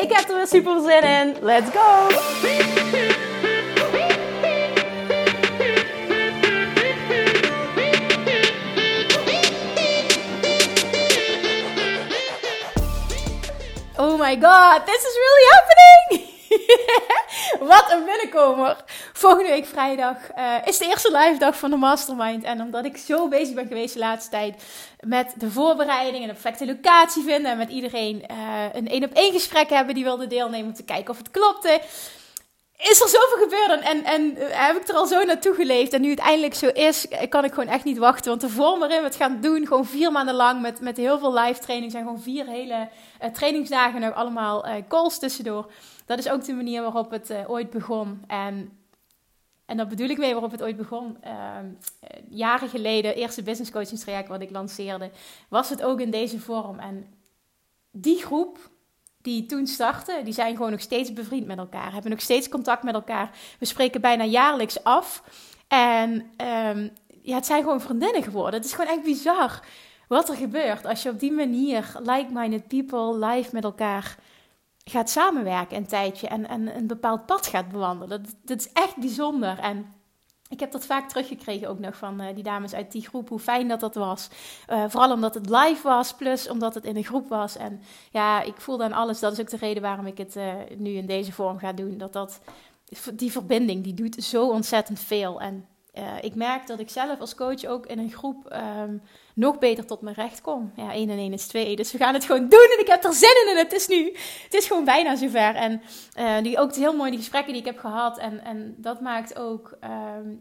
Ik heb er weer super zin in. Let's go! Oh my god, this is really happening! Wat een binnenkomer! Volgende week vrijdag uh, is de eerste live dag van de Mastermind. En omdat ik zo bezig ben geweest de laatste tijd met de voorbereiding en de perfecte locatie vinden. En met iedereen uh, een één op één gesprek hebben die wilde deelnemen om te kijken of het klopte. Is er zoveel gebeurd en, en, en uh, heb ik er al zo naartoe geleefd. En nu het eindelijk zo is, kan ik gewoon echt niet wachten. Want de vorm waarin we het gaan doen, gewoon vier maanden lang met, met heel veel live trainings. En gewoon vier hele trainingsdagen nog allemaal calls tussendoor dat is ook de manier waarop het uh, ooit begon. En, en dat bedoel ik mee waarop het ooit begon. Uh, jaren geleden, eerste business coaching traject wat ik lanceerde, was het ook in deze vorm. En die groep die toen startte, die zijn gewoon nog steeds bevriend met elkaar. Hebben nog steeds contact met elkaar. We spreken bijna jaarlijks af. En um, ja, het zijn gewoon vriendinnen geworden. Het is gewoon echt bizar wat er gebeurt als je op die manier like-minded people live met elkaar gaat samenwerken een tijdje en, en een bepaald pad gaat bewandelen. Dat, dat is echt bijzonder. En ik heb dat vaak teruggekregen ook nog van uh, die dames uit die groep, hoe fijn dat dat was. Uh, vooral omdat het live was, plus omdat het in een groep was. En ja, ik voelde aan alles, dat is ook de reden waarom ik het uh, nu in deze vorm ga doen. Dat dat, die verbinding, die doet zo ontzettend veel. En ik merk dat ik zelf als coach ook in een groep um, nog beter tot mijn recht kom. Ja, 1 en 1 is 2. Dus we gaan het gewoon doen en ik heb er zin in en het is nu. Het is gewoon bijna zover. En uh, die, ook heel mooi die gesprekken die ik heb gehad. En, en dat maakt ook uh,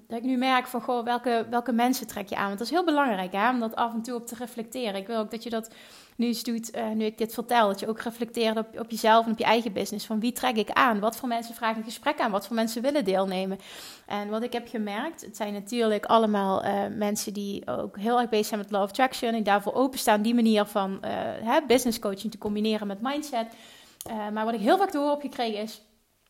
dat ik nu merk van, goh, welke, welke mensen trek je aan? Want dat is heel belangrijk hè, om dat af en toe op te reflecteren. Ik wil ook dat je dat nu eens uh, nu ik dit vertel. Dat je ook reflecteert op, op jezelf en op je eigen business. Van wie trek ik aan? Wat voor mensen vragen een gesprek aan? Wat voor mensen willen deelnemen? En wat ik heb gemerkt, het zijn natuurlijk allemaal uh, mensen die ook heel erg bezig zijn met love attraction en daarvoor openstaan die manier van uh, hè, business coaching te combineren met mindset. Maar wat ik heel vaak te horen heb gekregen is,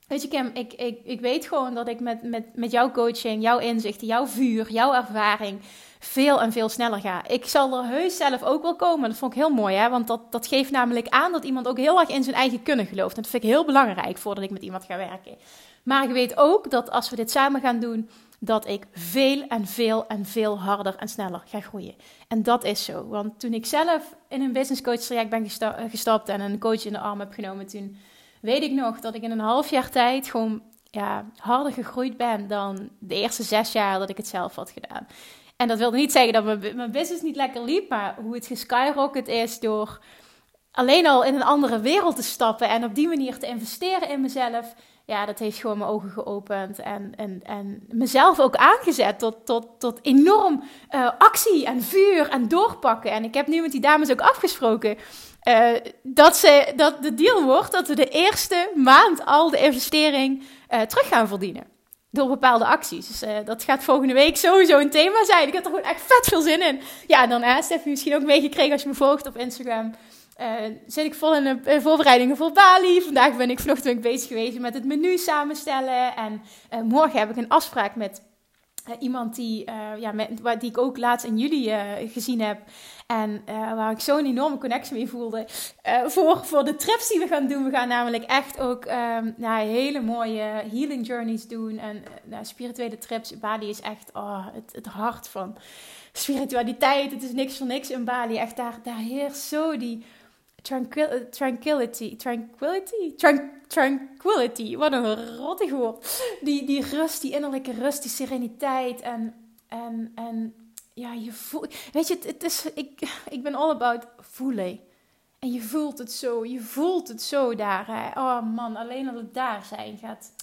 weet je Kim, ik, ik, ik weet gewoon dat ik met, met, met jouw coaching, jouw inzichten, jouw vuur, jouw ervaring veel en veel sneller ga. Ik zal er heus zelf ook wel komen. Dat vond ik heel mooi, hè? want dat, dat geeft namelijk aan dat iemand ook heel erg in zijn eigen kunnen gelooft. En dat vind ik heel belangrijk voordat ik met iemand ga werken. Maar ik weet ook dat als we dit samen gaan doen, dat ik veel en veel en veel harder en sneller ga groeien. En dat is zo. Want toen ik zelf in een business coach traject ben gestapt en een coach in de arm heb genomen, toen weet ik nog dat ik in een half jaar tijd gewoon ja, harder gegroeid ben dan de eerste zes jaar dat ik het zelf had gedaan. En dat wilde niet zeggen dat mijn, business niet lekker liep, maar hoe het geskyrocket is door alleen al in een andere wereld te stappen en op die manier te investeren in mezelf ja, dat heeft gewoon mijn ogen geopend en, en, en mezelf ook aangezet tot, tot, tot enorm uh, actie en vuur en doorpakken. En ik heb nu met die dames ook afgesproken uh, dat, ze, dat de deal wordt dat we de eerste maand al de investering uh, terug gaan verdienen. Door bepaalde acties. Dus uh, dat gaat volgende week sowieso een thema zijn. Ik heb er gewoon echt vet veel zin in. Ja, en dan Stef, misschien ook meegekregen als je me volgt op Instagram. Uh, zit ik vol in de voorbereidingen voor Bali. Vandaag ben ik vanochtend bezig geweest met het menu samenstellen. En morgen heb ik een afspraak met uh, iemand die, ja, met, die ik ook laatst in juli gezien heb. En waar ik zo'n enorme connectie mee voelde. voor, voor de trips die we gaan doen. We gaan namelijk echt ook um, hele mooie healing journeys doen. En nou, spirituele trips. Bali is echt oh, het, het hart van spiritualiteit. Het is niks voor niks in Bali. Echt daar, daar heerst zo die Tranquil tranquility, tranquility, Tran tranquility. Wat een rottig woord. Die, die rust, die innerlijke rust, die sereniteit en, en, en ja, je voelt, weet je, het, het, is, ik, ik ben all about voelen. En je voelt het zo, je voelt het zo daar. Hè. Oh man, alleen al het daar zijn gaat.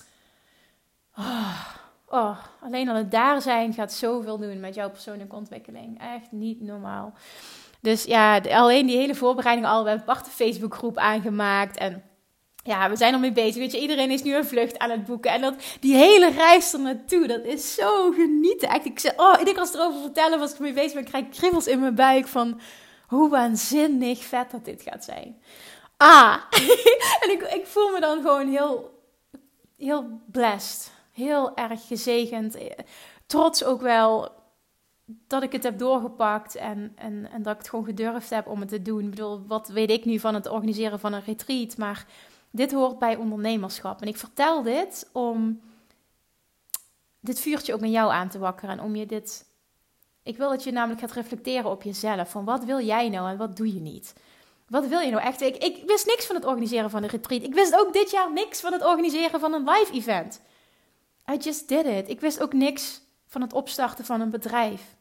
Oh, oh, alleen al het daar zijn gaat zoveel doen met jouw persoonlijke ontwikkeling. Echt niet normaal. Dus ja, alleen die hele voorbereiding al. We hebben een aparte Facebookgroep aangemaakt. En ja, we zijn ermee bezig. Weet je, iedereen is nu een vlucht aan het boeken. En dat, die hele reis er naartoe, dat is zo genieten. Echt, ik oh, ik als erover vertellen, als ik ermee bezig ben, krijg ik kriebels in mijn buik van hoe waanzinnig vet dat dit gaat zijn. Ah, en ik, ik voel me dan gewoon heel, heel blessed. Heel erg gezegend. Trots ook wel dat ik het heb doorgepakt en, en, en dat ik het gewoon gedurfd heb om het te doen. Ik bedoel, wat weet ik nu van het organiseren van een retreat, maar dit hoort bij ondernemerschap. En ik vertel dit om dit vuurtje ook in jou aan te wakkeren. En om je dit. Ik wil dat je namelijk gaat reflecteren op jezelf. Van wat wil jij nou en wat doe je niet? Wat wil je nou echt? Ik, ik wist niks van het organiseren van een retreat. Ik wist ook dit jaar niks van het organiseren van een live event. I just did it. Ik wist ook niks van het opstarten van een bedrijf.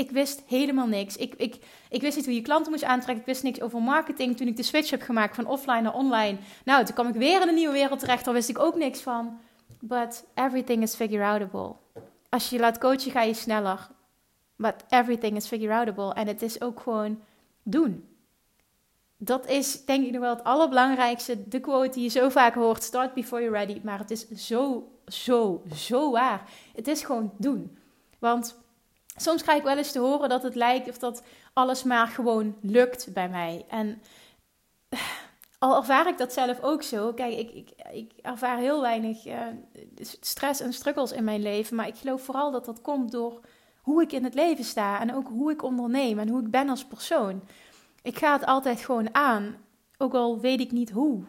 Ik wist helemaal niks. Ik, ik, ik wist niet hoe je klanten moest aantrekken. Ik wist niks over marketing. Toen ik de switch heb gemaakt van offline naar online. Nou, toen kwam ik weer in een nieuwe wereld terecht. Daar wist ik ook niks van. But everything is figure outable. Als je je laat coachen, ga je sneller. But everything is figure outable. En het is ook gewoon doen. Dat is denk ik nog wel het allerbelangrijkste. De quote die je zo vaak hoort: start before you're ready. Maar het is zo, zo, zo waar. Het is gewoon doen. Want soms krijg ik wel eens te horen dat het lijkt of dat alles maar gewoon lukt bij mij. En al ervaar ik dat zelf ook zo. Kijk, ik, ik, ik ervaar heel weinig uh, stress en struggles in mijn leven. Maar ik geloof vooral dat dat komt door hoe ik in het leven sta. En ook hoe ik onderneem en hoe ik ben als persoon. Ik ga het altijd gewoon aan. Ook al weet ik niet hoe.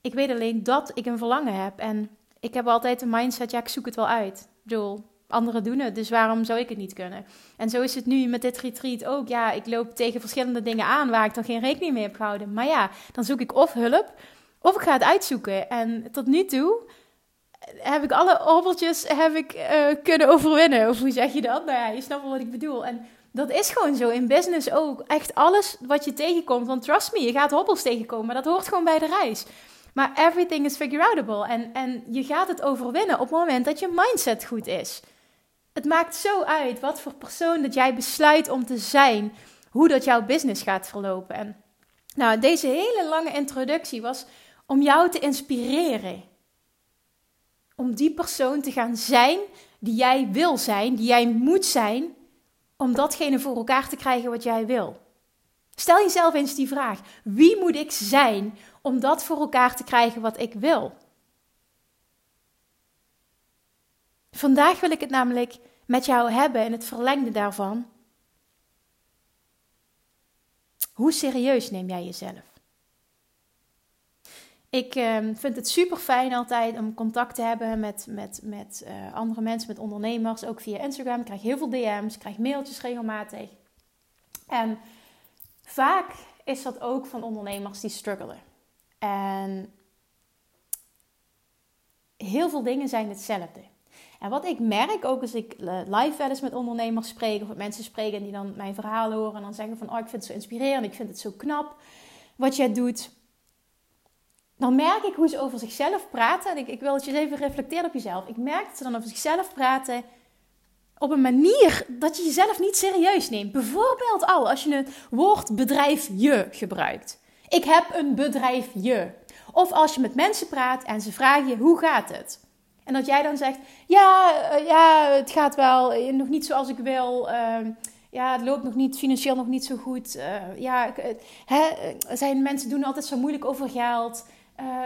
Ik weet alleen dat ik een verlangen heb. En ik heb altijd een mindset, ja, ik zoek het wel uit. Ik bedoel, anderen doen het, dus waarom zou ik het niet kunnen? En zo is het nu met dit retreat ook. Ja, ik loop tegen verschillende dingen aan waar ik dan geen rekening mee heb gehouden. Maar ja, dan zoek ik of hulp, of ik ga het uitzoeken. En tot nu toe heb ik alle hobbeltjes heb ik, uh, kunnen overwinnen. Of hoe zeg je dat? Nou ja, je snapt wel wat ik bedoel. En dat is gewoon zo in business ook. Echt alles wat je tegenkomt. Want trust me, je gaat hobbels tegenkomen. Maar dat hoort gewoon bij de reis. Maar everything is figure outable. En, en je gaat het overwinnen op het moment dat je mindset goed is. Het maakt zo uit wat voor persoon dat jij besluit om te zijn, hoe dat jouw business gaat verlopen. En nou, deze hele lange introductie was om jou te inspireren. Om die persoon te gaan zijn die jij wil zijn, die jij moet zijn, om datgene voor elkaar te krijgen wat jij wil. Stel jezelf eens die vraag: wie moet ik zijn om dat voor elkaar te krijgen wat ik wil? Vandaag wil ik het namelijk met jou hebben en het verlengde daarvan. Hoe serieus neem jij jezelf? Ik uh, vind het super fijn altijd om contact te hebben met, met, met uh, andere mensen, met ondernemers, ook via Instagram. Ik krijg heel veel DM's, ik krijg mailtjes regelmatig. En vaak is dat ook van ondernemers die struggelen. En heel veel dingen zijn hetzelfde. En wat ik merk, ook als ik eh, live wel eens met ondernemers spreek, of met mensen spreek en die dan mijn verhaal horen en dan zeggen van, oh, ik vind het zo inspirerend, ik vind het zo knap wat jij doet. Dan merk ik hoe ze over zichzelf praten. En ik, ik wil dat je even reflecteert op jezelf. Ik merk dat ze dan over zichzelf praten op een manier dat je jezelf niet serieus neemt. Bijvoorbeeld al als je het woord bedrijf je gebruikt. Ik heb een bedrijf je. Of als je met mensen praat en ze vragen je hoe gaat het. En dat jij dan zegt, ja, uh, ja het gaat wel, eh, nog niet zoals ik wil. Uh, ja, het loopt nog niet, financieel nog niet zo goed. Uh, ja, hè, zijn mensen doen altijd zo moeilijk over geld.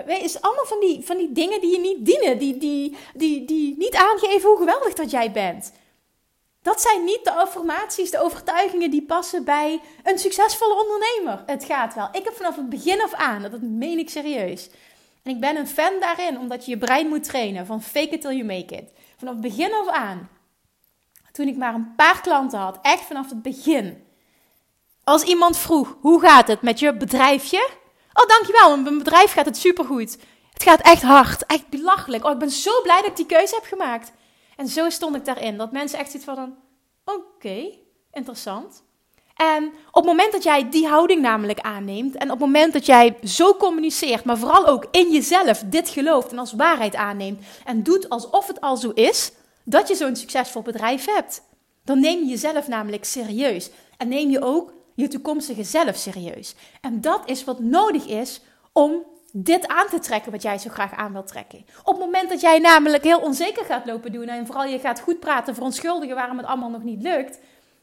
weet, is allemaal van die, van die dingen die je niet dienen. Die, die, die, die niet aangeven hoe geweldig dat jij bent. Dat zijn niet de affirmaties, de overtuigingen die passen bij een succesvolle ondernemer. Het gaat wel. Ik heb vanaf het begin af aan, dat meen ik serieus en ik ben een fan daarin, omdat je je brein moet trainen van fake it till you make it. Vanaf het begin af aan. Toen ik maar een paar klanten had, echt vanaf het begin. Als iemand vroeg, hoe gaat het met je bedrijfje? Oh, dankjewel, mijn bedrijf gaat het supergoed. Het gaat echt hard, echt belachelijk. Oh, ik ben zo blij dat ik die keuze heb gemaakt. En zo stond ik daarin, dat mensen echt zoiets van, oké, interessant. En op het moment dat jij die houding namelijk aanneemt en op het moment dat jij zo communiceert, maar vooral ook in jezelf dit gelooft en als waarheid aanneemt en doet alsof het al zo is, dat je zo'n succesvol bedrijf hebt, dan neem je jezelf namelijk serieus en neem je ook je toekomstige zelf serieus. En dat is wat nodig is om dit aan te trekken wat jij zo graag aan wilt trekken. Op het moment dat jij namelijk heel onzeker gaat lopen doen en vooral je gaat goed praten, verontschuldigen waarom het allemaal nog niet lukt.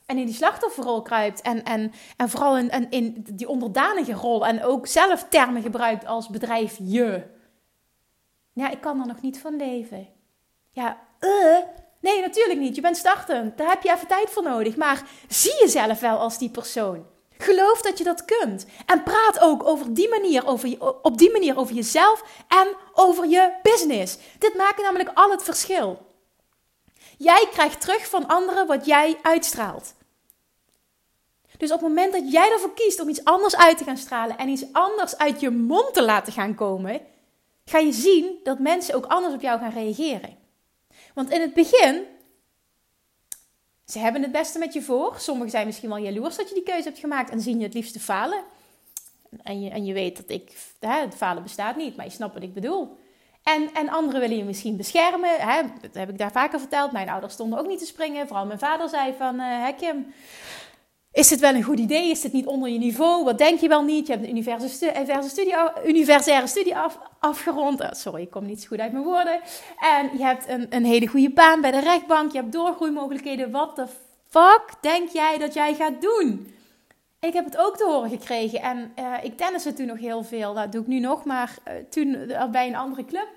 En in die slachtofferrol kruipt en, en, en vooral in, in die onderdanige rol en ook zelf termen gebruikt als bedrijf je. Ja, ik kan er nog niet van leven. Ja, uh, nee, natuurlijk niet. Je bent startend. Daar heb je even tijd voor nodig. Maar zie jezelf wel als die persoon. Geloof dat je dat kunt. En praat ook over die manier, over je, op die manier over jezelf en over je business. Dit maakt namelijk al het verschil. Jij krijgt terug van anderen wat jij uitstraalt. Dus op het moment dat jij ervoor kiest om iets anders uit te gaan stralen en iets anders uit je mond te laten gaan komen, ga je zien dat mensen ook anders op jou gaan reageren. Want in het begin, ze hebben het beste met je voor. Sommigen zijn misschien wel jaloers dat je die keuze hebt gemaakt en zien je het liefste falen. En je, en je weet dat ik, hè, het falen bestaat niet, maar je snapt wat ik bedoel. En, en anderen willen je misschien beschermen. Hè? Dat heb ik daar vaker verteld. Mijn ouders stonden ook niet te springen. Vooral mijn vader zei van, uh, is dit wel een goed idee? Is dit niet onder je niveau? Wat denk je wel niet? Je hebt een studie, universitaire studie af, afgerond. Oh, sorry, ik kom niet zo goed uit mijn woorden. En je hebt een, een hele goede baan bij de rechtbank. Je hebt doorgroeimogelijkheden. Wat de fuck denk jij dat jij gaat doen? Ik heb het ook te horen gekregen. En uh, ik tenniste toen nog heel veel. Dat doe ik nu nog, maar uh, toen bij een andere club.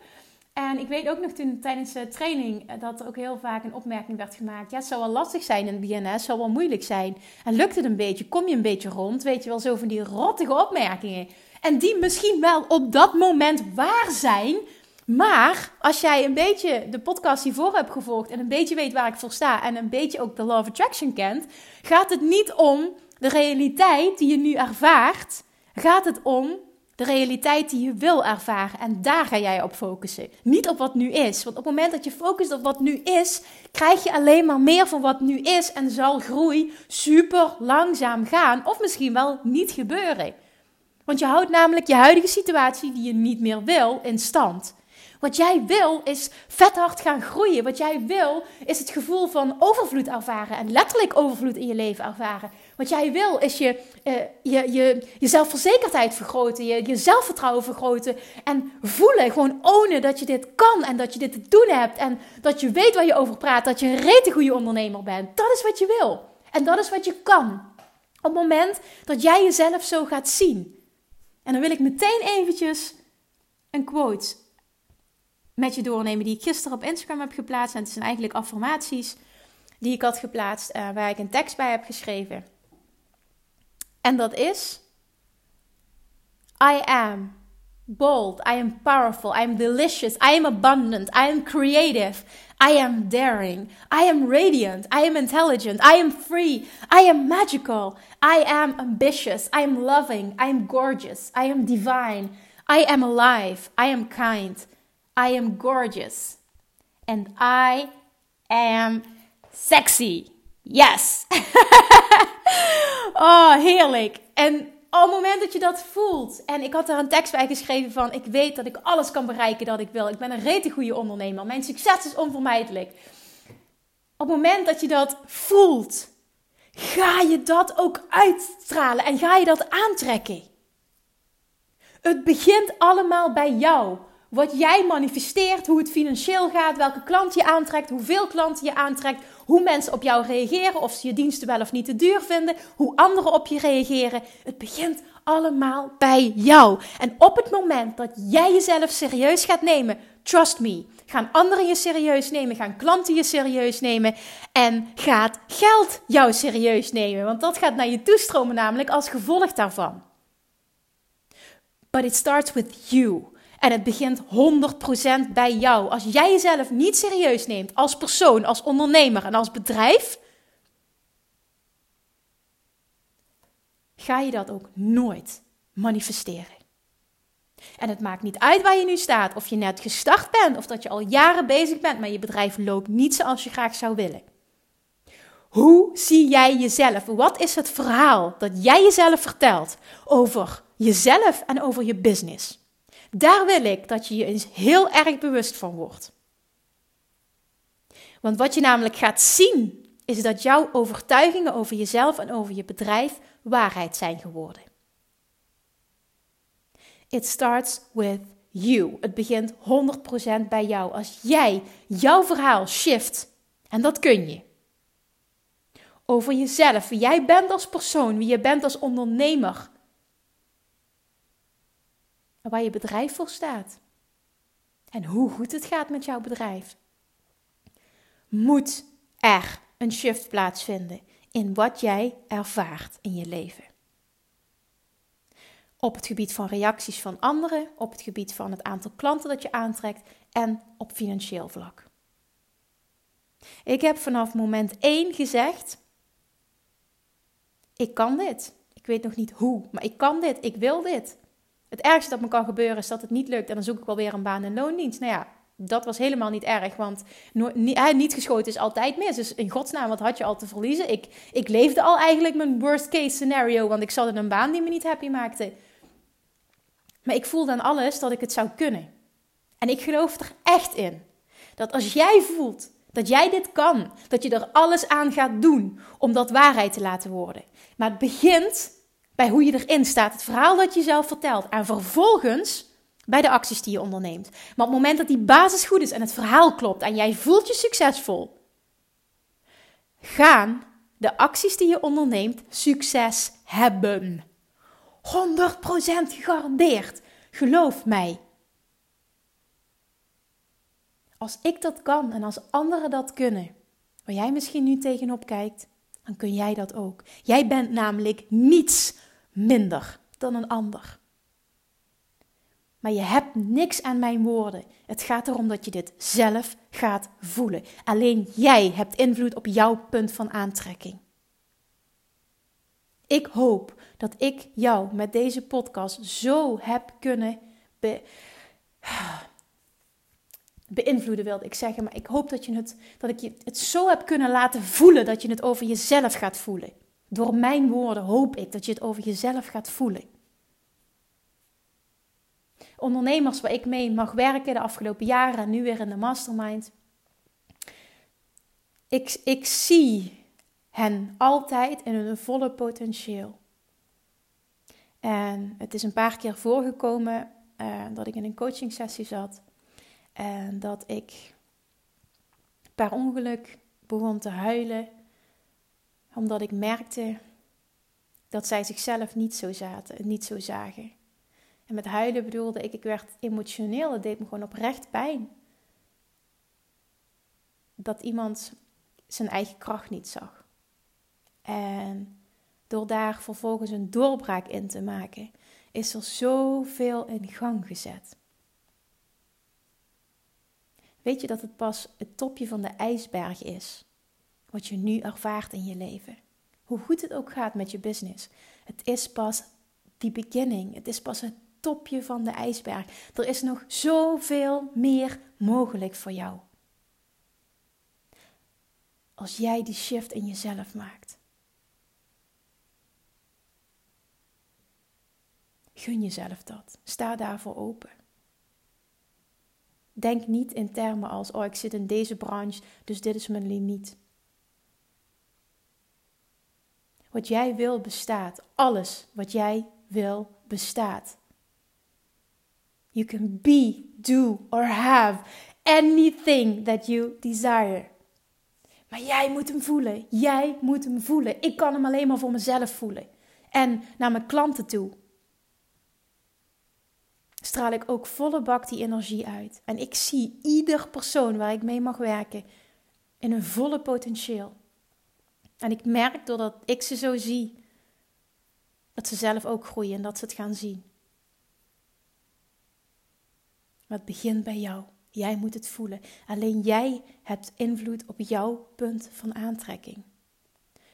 En ik weet ook nog toen tijdens de training eh, dat er ook heel vaak een opmerking werd gemaakt. Ja, het zou wel lastig zijn in het BNS, het zou wel moeilijk zijn. En lukt het een beetje, kom je een beetje rond, weet je wel, zo van die rottige opmerkingen. En die misschien wel op dat moment waar zijn. Maar als jij een beetje de podcast hiervoor hebt gevolgd en een beetje weet waar ik voor sta en een beetje ook de Law of Attraction kent, gaat het niet om de realiteit die je nu ervaart. Gaat het om de realiteit die je wil ervaren. En daar ga jij op focussen. Niet op wat nu is. Want op het moment dat je focust op wat nu is, krijg je alleen maar meer van wat nu is. En zal groei super langzaam gaan. Of misschien wel niet gebeuren. Want je houdt namelijk je huidige situatie die je niet meer wil in stand. Wat jij wil is vet hard gaan groeien. Wat jij wil is het gevoel van overvloed ervaren. En letterlijk overvloed in je leven ervaren. Wat jij wil is je, uh, je, je, je zelfverzekerdheid vergroten. Je, je zelfvertrouwen vergroten. En voelen, gewoon ownen dat je dit kan. En dat je dit te doen hebt. En dat je weet waar je over praat. Dat je een rete goede ondernemer bent. Dat is wat je wil. En dat is wat je kan. Op het moment dat jij jezelf zo gaat zien. En dan wil ik meteen eventjes een quote met je doornemen die ik gisteren op Instagram heb geplaatst. En het zijn eigenlijk affirmaties die ik had geplaatst, uh, waar ik een tekst bij heb geschreven. En dat is: I am bold, I am powerful, I am delicious, I am abundant, I am creative, I am daring, I am radiant, I am intelligent, I am free, I am magical, I am ambitious, I am loving, I am gorgeous, I am divine, I am alive, I am kind. I am gorgeous. And I am sexy. Yes. oh, heerlijk. En op het moment dat je dat voelt. En ik had daar een tekst bij geschreven van. Ik weet dat ik alles kan bereiken dat ik wil. Ik ben een rete goede ondernemer. Mijn succes is onvermijdelijk. Op het moment dat je dat voelt. Ga je dat ook uitstralen. En ga je dat aantrekken. Het begint allemaal bij jou. Wat jij manifesteert, hoe het financieel gaat, welke klant je aantrekt, hoeveel klanten je aantrekt, hoe mensen op jou reageren, of ze je diensten wel of niet te duur vinden, hoe anderen op je reageren. Het begint allemaal bij jou. En op het moment dat jij jezelf serieus gaat nemen, trust me, gaan anderen je serieus nemen, gaan klanten je serieus nemen en gaat geld jou serieus nemen. Want dat gaat naar je toestromen namelijk als gevolg daarvan. But it starts with you. En het begint 100% bij jou. Als jij jezelf niet serieus neemt als persoon, als ondernemer en als bedrijf, ga je dat ook nooit manifesteren. En het maakt niet uit waar je nu staat, of je net gestart bent, of dat je al jaren bezig bent, maar je bedrijf loopt niet zoals je graag zou willen. Hoe zie jij jezelf? Wat is het verhaal dat jij jezelf vertelt over jezelf en over je business? Daar wil ik dat je je eens heel erg bewust van wordt. Want wat je namelijk gaat zien, is dat jouw overtuigingen over jezelf en over je bedrijf waarheid zijn geworden. It starts with you. Het begint 100% bij jou. Als jij jouw verhaal shift, en dat kun je. Over jezelf, wie jij bent als persoon, wie je bent als ondernemer. Waar je bedrijf voor staat. En hoe goed het gaat met jouw bedrijf. Moet er een shift plaatsvinden in wat jij ervaart in je leven. Op het gebied van reacties van anderen, op het gebied van het aantal klanten dat je aantrekt en op financieel vlak. Ik heb vanaf moment 1 gezegd: ik kan dit. Ik weet nog niet hoe, maar ik kan dit. Ik wil dit. Het ergste dat me kan gebeuren is dat het niet lukt en dan zoek ik wel weer een baan in loondienst. Nou ja, dat was helemaal niet erg, want niet geschoten is altijd mis. Dus in godsnaam, wat had je al te verliezen? Ik, ik leefde al eigenlijk mijn worst case scenario, want ik zat in een baan die me niet happy maakte. Maar ik voelde aan alles dat ik het zou kunnen. En ik geloof er echt in dat als jij voelt dat jij dit kan, dat je er alles aan gaat doen om dat waarheid te laten worden. Maar het begint bij hoe je erin staat, het verhaal dat je zelf vertelt. En vervolgens bij de acties die je onderneemt. Maar op het moment dat die basis goed is en het verhaal klopt en jij voelt je succesvol, gaan de acties die je onderneemt succes hebben. 100% gegarandeerd. Geloof mij. Als ik dat kan en als anderen dat kunnen, waar jij misschien nu tegenop kijkt, dan kun jij dat ook. Jij bent namelijk niets minder dan een ander. Maar je hebt niks aan mijn woorden. Het gaat erom dat je dit zelf gaat voelen. Alleen jij hebt invloed op jouw punt van aantrekking. Ik hoop dat ik jou met deze podcast zo heb kunnen be beïnvloeden, wilde ik zeggen. Maar ik hoop dat, je het, dat ik je het zo heb kunnen laten voelen dat je het over jezelf gaat voelen. Door mijn woorden hoop ik dat je het over jezelf gaat voelen. Ondernemers waar ik mee mag werken de afgelopen jaren en nu weer in de mastermind. Ik, ik zie hen altijd in hun volle potentieel. En het is een paar keer voorgekomen uh, dat ik in een coaching sessie zat. En dat ik per ongeluk begon te huilen. Omdat ik merkte dat zij zichzelf niet zo zaten, niet zo zagen. En met huilen bedoelde ik, ik werd emotioneel. Het deed me gewoon oprecht pijn. Dat iemand zijn eigen kracht niet zag. En door daar vervolgens een doorbraak in te maken, is er zoveel in gang gezet. Weet je dat het pas het topje van de ijsberg is, wat je nu ervaart in je leven? Hoe goed het ook gaat met je business, het is pas die beginning. Het is pas het topje van de ijsberg. Er is nog zoveel meer mogelijk voor jou. Als jij die shift in jezelf maakt. Gun jezelf dat. Sta daarvoor open. Denk niet in termen als: oh, ik zit in deze branche, dus dit is mijn limiet. Wat jij wil bestaat. Alles wat jij wil bestaat. You can be, do or have anything that you desire. Maar jij moet hem voelen. Jij moet hem voelen. Ik kan hem alleen maar voor mezelf voelen. En naar mijn klanten toe straal ik ook volle bak die energie uit. En ik zie ieder persoon waar ik mee mag werken in een volle potentieel. En ik merk doordat ik ze zo zie, dat ze zelf ook groeien en dat ze het gaan zien. Maar het begint bij jou. Jij moet het voelen. Alleen jij hebt invloed op jouw punt van aantrekking.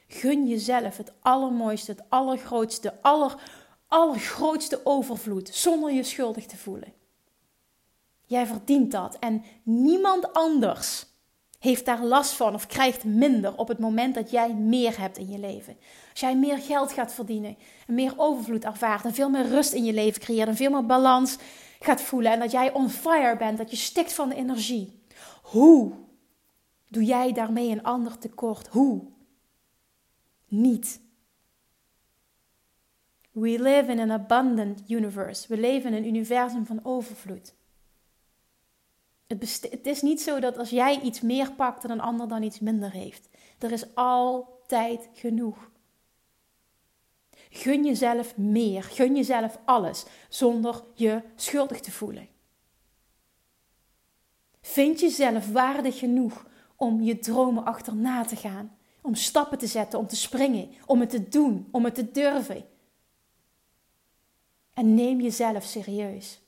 Gun jezelf het allermooiste, het allergrootste, aller allergrootste overvloed zonder je schuldig te voelen. Jij verdient dat en niemand anders heeft daar last van of krijgt minder op het moment dat jij meer hebt in je leven. Als jij meer geld gaat verdienen en meer overvloed ervaart en veel meer rust in je leven creëert en veel meer balans gaat voelen en dat jij on fire bent, dat je stikt van de energie. Hoe doe jij daarmee een ander tekort? Hoe? Niet. We live in an abundant universe. We leven in een universum van overvloed. Het, het, is niet zo dat als jij iets meer pakt, dat een ander dan iets minder heeft. Er is altijd genoeg. Gun jezelf meer. Gun jezelf alles zonder je schuldig te voelen. Vind jezelf waardig genoeg om je dromen achterna te gaan. Om stappen te zetten, om te springen, om het te doen, om het te durven. En neem jezelf serieus.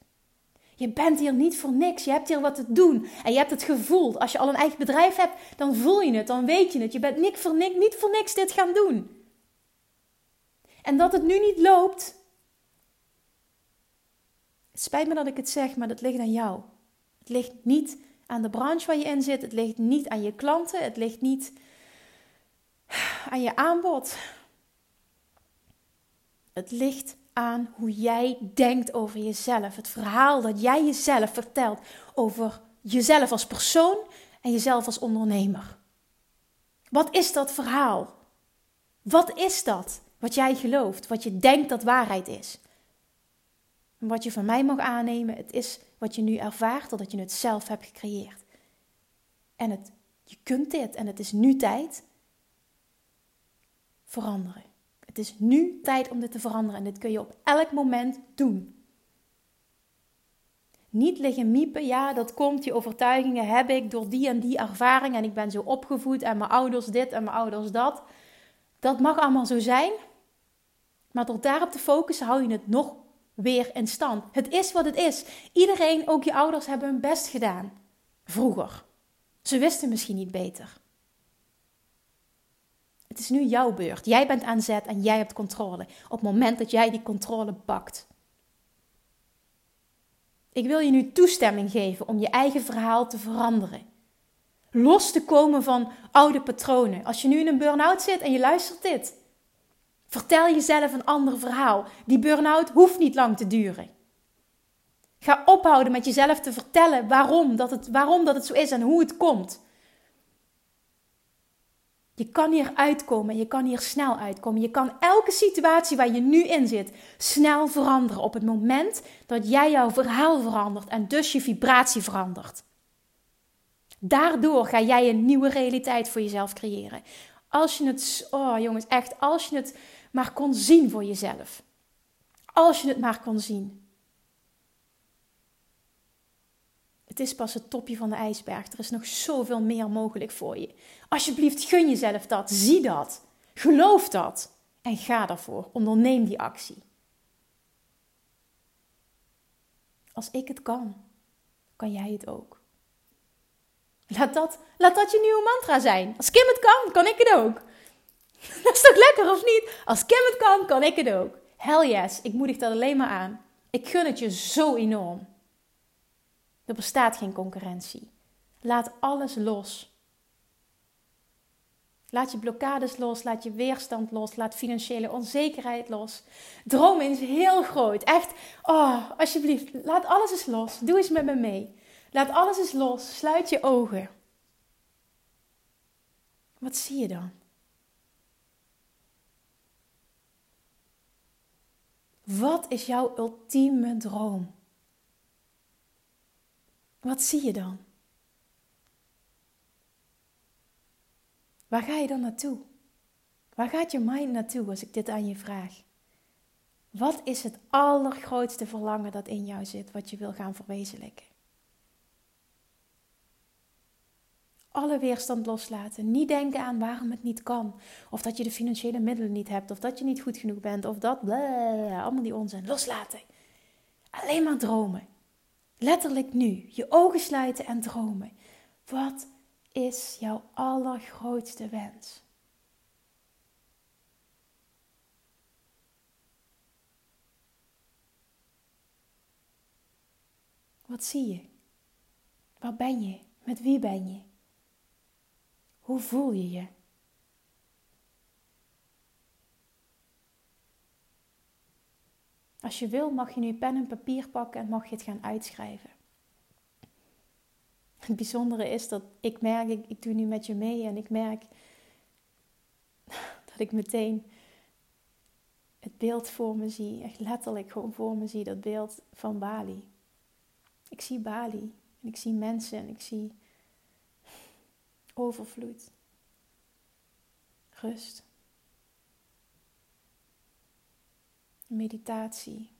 Je bent hier niet voor niks. Je hebt hier wat te doen. En je hebt het gevoeld. Als je al een eigen bedrijf hebt, dan voel je het. Dan weet je het. Je bent niet voor niks, niet voor niks dit gaan doen. En dat het nu niet loopt. Het spijt me dat ik het zeg, maar dat ligt aan jou. Het ligt niet aan de branche waar je in zit. Het ligt niet aan je klanten. Het ligt niet aan je aanbod. Het ligt aan hoe jij denkt over jezelf. Het verhaal dat jij jezelf vertelt over jezelf als persoon en jezelf als ondernemer. Wat is dat verhaal? Wat is dat wat jij gelooft, wat je denkt dat waarheid is? En wat je van mij mag aannemen, het is wat je nu ervaart, dat je het zelf hebt gecreëerd. En het, je kunt dit en het is nu tijd veranderen. Het is nu tijd om dit te veranderen en dit kun je op elk moment doen. Niet liggen miepen, ja, dat komt, die overtuigingen heb ik door die en die ervaring en ik ben zo opgevoed en mijn ouders dit en mijn ouders dat. Dat mag allemaal zo zijn, maar door daarop te focussen hou je het nog weer in stand. Het is wat het is. Iedereen, ook je ouders, hebben hun best gedaan. Vroeger. Ze wisten misschien niet beter. Het is nu jouw beurt. Jij bent aan zet en jij hebt controle. Op het moment dat jij die controle pakt. Ik wil je nu toestemming geven om je eigen verhaal te veranderen. Los te komen van oude patronen. Als je nu in een burn-out zit en je luistert dit. Vertel jezelf een ander verhaal. Die burn-out hoeft niet lang te duren. Ga ophouden met jezelf te vertellen waarom dat, het, waarom dat het zo is en hoe het komt. Je kan hier uitkomen, je kan hier snel uitkomen. Je kan elke situatie waar je nu in zit snel veranderen op het moment dat jij jouw verhaal verandert en dus je vibratie verandert. Daardoor ga jij een nieuwe realiteit voor jezelf creëren. Als je het, oh jongens, echt, als je het maar kon zien voor jezelf. Als je het maar kon zien. Het is pas het topje van de ijsberg. Er is nog zoveel meer mogelijk voor je. Alsjeblieft, gun jezelf dat. Zie dat. Geloof dat. En ga daarvoor. Onderneem die actie. Als ik het kan, kan jij het ook. Laat dat, laat dat je nieuwe mantra zijn. Als Kim het kan, kan ik het ook. Dat is toch lekker of niet? Als Kim het kan, kan ik het ook. Hell yes, ik moedig dat alleen maar aan. Ik gun het je zo enorm. Er bestaat geen concurrentie. Laat alles los. Laat je blokkades los, laat je weerstand los, laat financiële onzekerheid los. Droom eens heel groot. Echt, oh, alsjeblieft, laat alles eens los. Doe eens met me mee. Laat alles eens los. Sluit je ogen. Wat zie je dan? Wat is jouw ultieme droom? Wat zie je dan? Waar ga je dan naartoe? Waar gaat je mind naartoe als ik dit aan je vraag? Wat is het allergrootste verlangen dat in jou zit, wat je wil gaan verwezenlijken? Alle weerstand loslaten. Niet denken aan waarom het niet kan. Of dat je de financiële middelen niet hebt. Of dat je niet goed genoeg bent. Of dat. Blablabla, allemaal die onzin. Loslaten. Alleen maar dromen. Letterlijk nu. Je ogen sluiten en dromen. Wat is jouw allergrootste wens? Wat zie je? Waar ben je? Met wie ben je? Hoe voel je je? Als je wil, mag je nu pen en papier pakken en mag je het gaan uitschrijven. Het bijzondere is dat ik merk, ik, doe nu met je mee en ik merk dat ik meteen het beeld voor me zie, echt letterlijk gewoon voor me zie, dat beeld van Bali. Ik zie Bali en ik zie mensen en ik zie overvloed, rust, meditatie,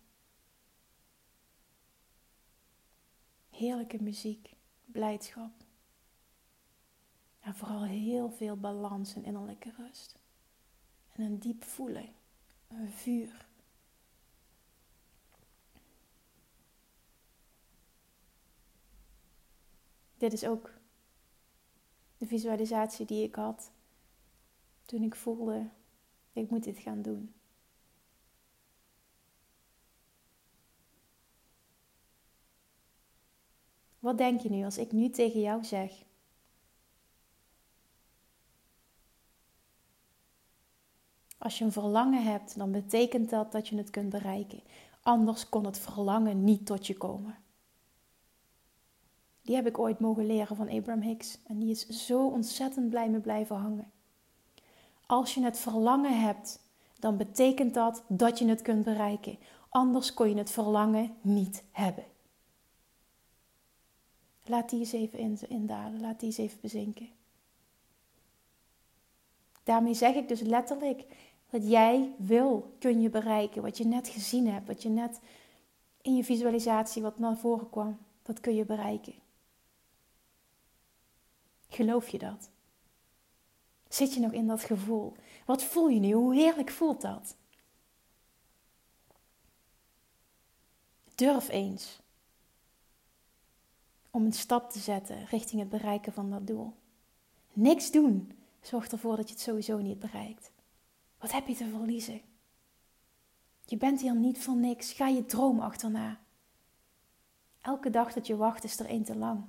heerlijke muziek, blijdschap en vooral heel veel balans en innerlijke rust. En een diep voelen, een vuur. Dit is ook de visualisatie die ik had toen ik voelde, ik moet dit gaan doen. Wat denk je nu als ik nu tegen jou zeg? Als je een verlangen hebt, dan betekent dat dat je het kunt bereiken. Anders kon het verlangen niet tot je komen. Die heb ik ooit mogen leren van Abraham Hicks en die is zo ontzettend blij me blijven hangen. Als je het verlangen hebt, dan betekent dat dat je het kunt bereiken. Anders kon je het verlangen niet hebben. Laat die eens even indalen, laat die eens even bezinken. Daarmee zeg ik dus letterlijk, wat jij wil, kun je bereiken. Wat je net gezien hebt, wat je net in je visualisatie wat naar voren kwam, dat kun je bereiken. Geloof je dat? Zit je nog in dat gevoel? Wat voel je nu? Hoe heerlijk voelt dat? Durf eens om een stap te zetten richting het bereiken van dat doel. Niks doen zorgt ervoor dat je het sowieso niet bereikt. Wat heb je te verliezen? Je bent hier niet voor niks. Ga je droom achterna. Elke dag dat je wacht is er één te lang.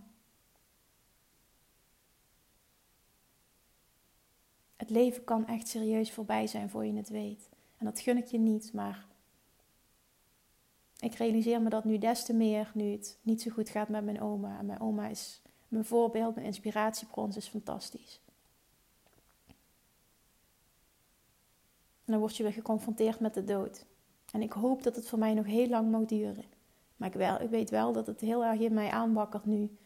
Het leven kan echt serieus voorbij zijn voor je het weet. En dat gun ik je niet, maar ik realiseer me dat nu des te meer, nu het niet zo goed gaat met mijn oma. En mijn oma is mijn voorbeeld, mijn inspiratiebron, is fantastisch. En dan word je weer geconfronteerd met de dood. En ik hoop dat het voor mij nog heel lang mag duren. Maar ik, wel, ik weet wel dat het heel erg in mij aanwakkert nu.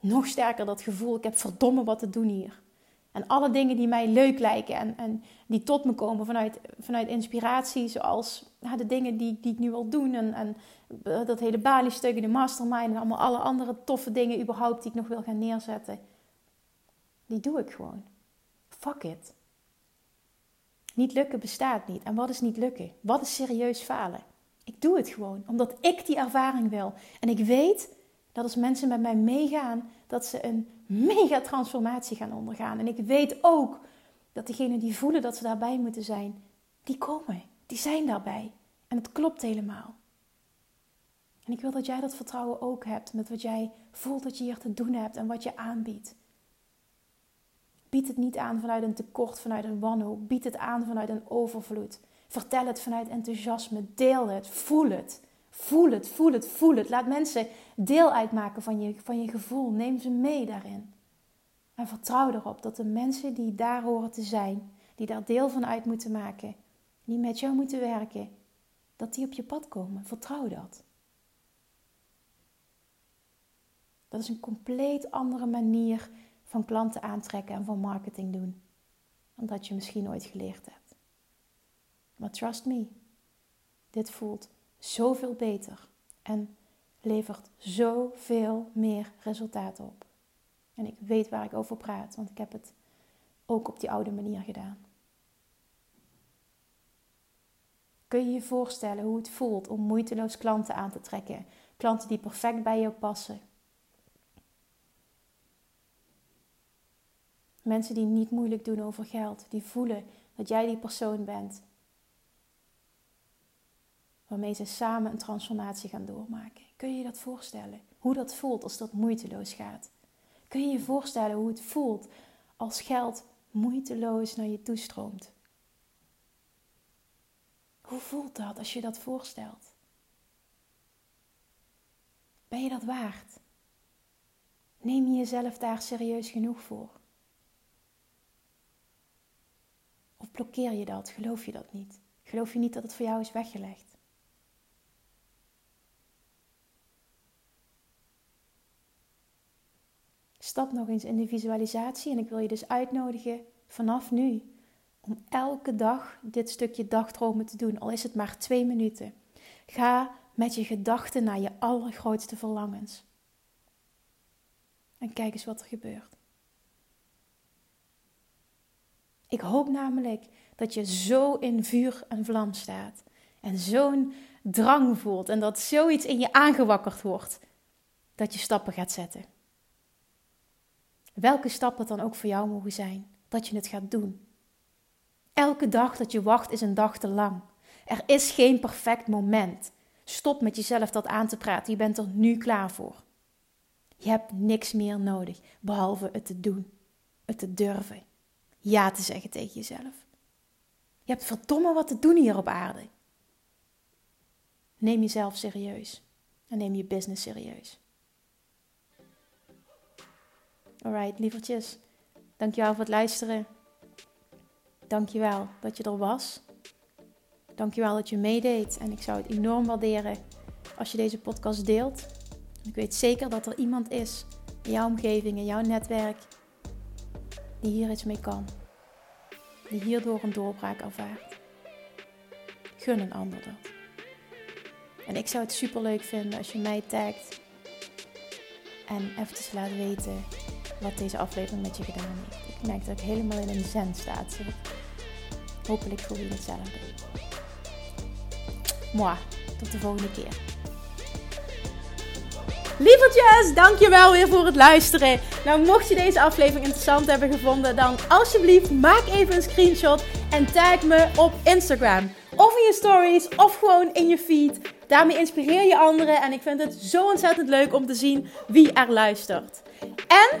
Nog sterker dat gevoel, ik heb verdomme wat te doen hier. En alle dingen die mij leuk lijken en, en die tot me komen vanuit, vanuit inspiratie, zoals ja, de dingen die, die ik nu wil doen. En, en dat hele Bali-stuk, de mastermind en allemaal alle andere toffe dingen überhaupt die ik nog wil gaan neerzetten. Die doe ik gewoon. Fuck it. Niet lukken bestaat niet. En wat is niet lukken? Wat is serieus falen? Ik doe het gewoon, omdat ik die ervaring wil. En ik weet dat als mensen met mij meegaan, dat ze een mega transformatie gaan ondergaan. En ik weet ook dat degenen die voelen dat ze daarbij moeten zijn, die komen. Die zijn daarbij. En het klopt helemaal. En ik wil dat jij dat vertrouwen ook hebt met wat jij voelt dat je hier te doen hebt en wat je aanbiedt. Bied het niet aan vanuit een tekort, vanuit een wanhoop. Bied het aan vanuit een overvloed. Vertel het vanuit enthousiasme. Deel het. Voel het. Voel het, voel het, voel het. Laat mensen deel uitmaken van je, van je gevoel. Neem ze mee daarin. En vertrouw erop dat de mensen die daar horen te zijn, die daar deel van uit moeten maken, die met jou moeten werken, dat die op je pad komen. Vertrouw dat. Dat is een compleet andere manier van klanten aantrekken en van marketing doen. Dan dat je misschien ooit geleerd hebt. Maar trust me, dit voelt zoveel beter en levert zoveel meer resultaat op. En ik weet waar ik over praat, want ik heb het ook op die oude manier gedaan. Kun je je voorstellen hoe het voelt om moeiteloos klanten aan te trekken? Klanten die perfect bij jou passen, Mensen die niet moeilijk doen over geld, die voelen dat jij die persoon bent. Waarmee ze samen een transformatie gaan doormaken. Kun je je dat voorstellen? Hoe dat voelt als dat moeiteloos gaat? Kun je je voorstellen hoe het voelt als geld moeiteloos naar je toestroomt? Hoe voelt dat als je dat voorstelt? Ben je dat waard? Neem je jezelf daar serieus genoeg voor? Of blokkeer je dat? Geloof je dat niet? geloof je niet dat het voor jou is weggelegd? Stap nog eens in de visualisatie en ik wil je dus uitnodigen vanaf nu om elke dag dit stukje dagdromen te doen, al is het maar twee minuten. Ga met je gedachten naar je allergrootste verlangens. En kijk eens wat er gebeurt. Ik hoop namelijk dat je zo in vuur en vlam staat. En zo'n drang voelt. En dat zoiets in je aangewakkerd wordt. Dat je stappen gaat zetten. Welke stap dat dan ook voor jou mogen zijn. Dat je het gaat doen. Elke dag dat je wacht is een dag te lang. Er is geen perfect moment. Stop met jezelf dat aan te praten. Je bent er nu klaar voor. Je hebt niks meer nodig behalve het te doen, het te durven, ja te zeggen tegen jezelf. Je hebt verdomme wat te doen hier op aarde. Neem jezelf serieus en neem je business serieus. Alright, lievertjes. Dankjewel voor het luisteren. Dankjewel dat je er was. Dankjewel dat je meedeed. En ik zou het enorm waarderen als je deze podcast deelt. Ik weet zeker dat er iemand is in jouw omgeving, in jouw netwerk, die hier iets mee kan. Die hierdoor een doorbraak ervaart. Gun een ander dat. En ik zou het super leuk vinden als je mij tagt en eventjes laat weten wat deze aflevering met je gedaan heeft. Ik merk dat ik helemaal in een zen staat. Hopelijk voel je hetzelfde. Moi, tot de volgende keer. Lievertjes, dankjewel weer voor het luisteren. Nou, mocht je deze aflevering interessant hebben gevonden, dan alsjeblieft maak even een screenshot en tag me op Instagram. Of in je stories, of gewoon in je feed. Daarmee inspireer je anderen en ik vind het zo ontzettend leuk om te zien wie er luistert. En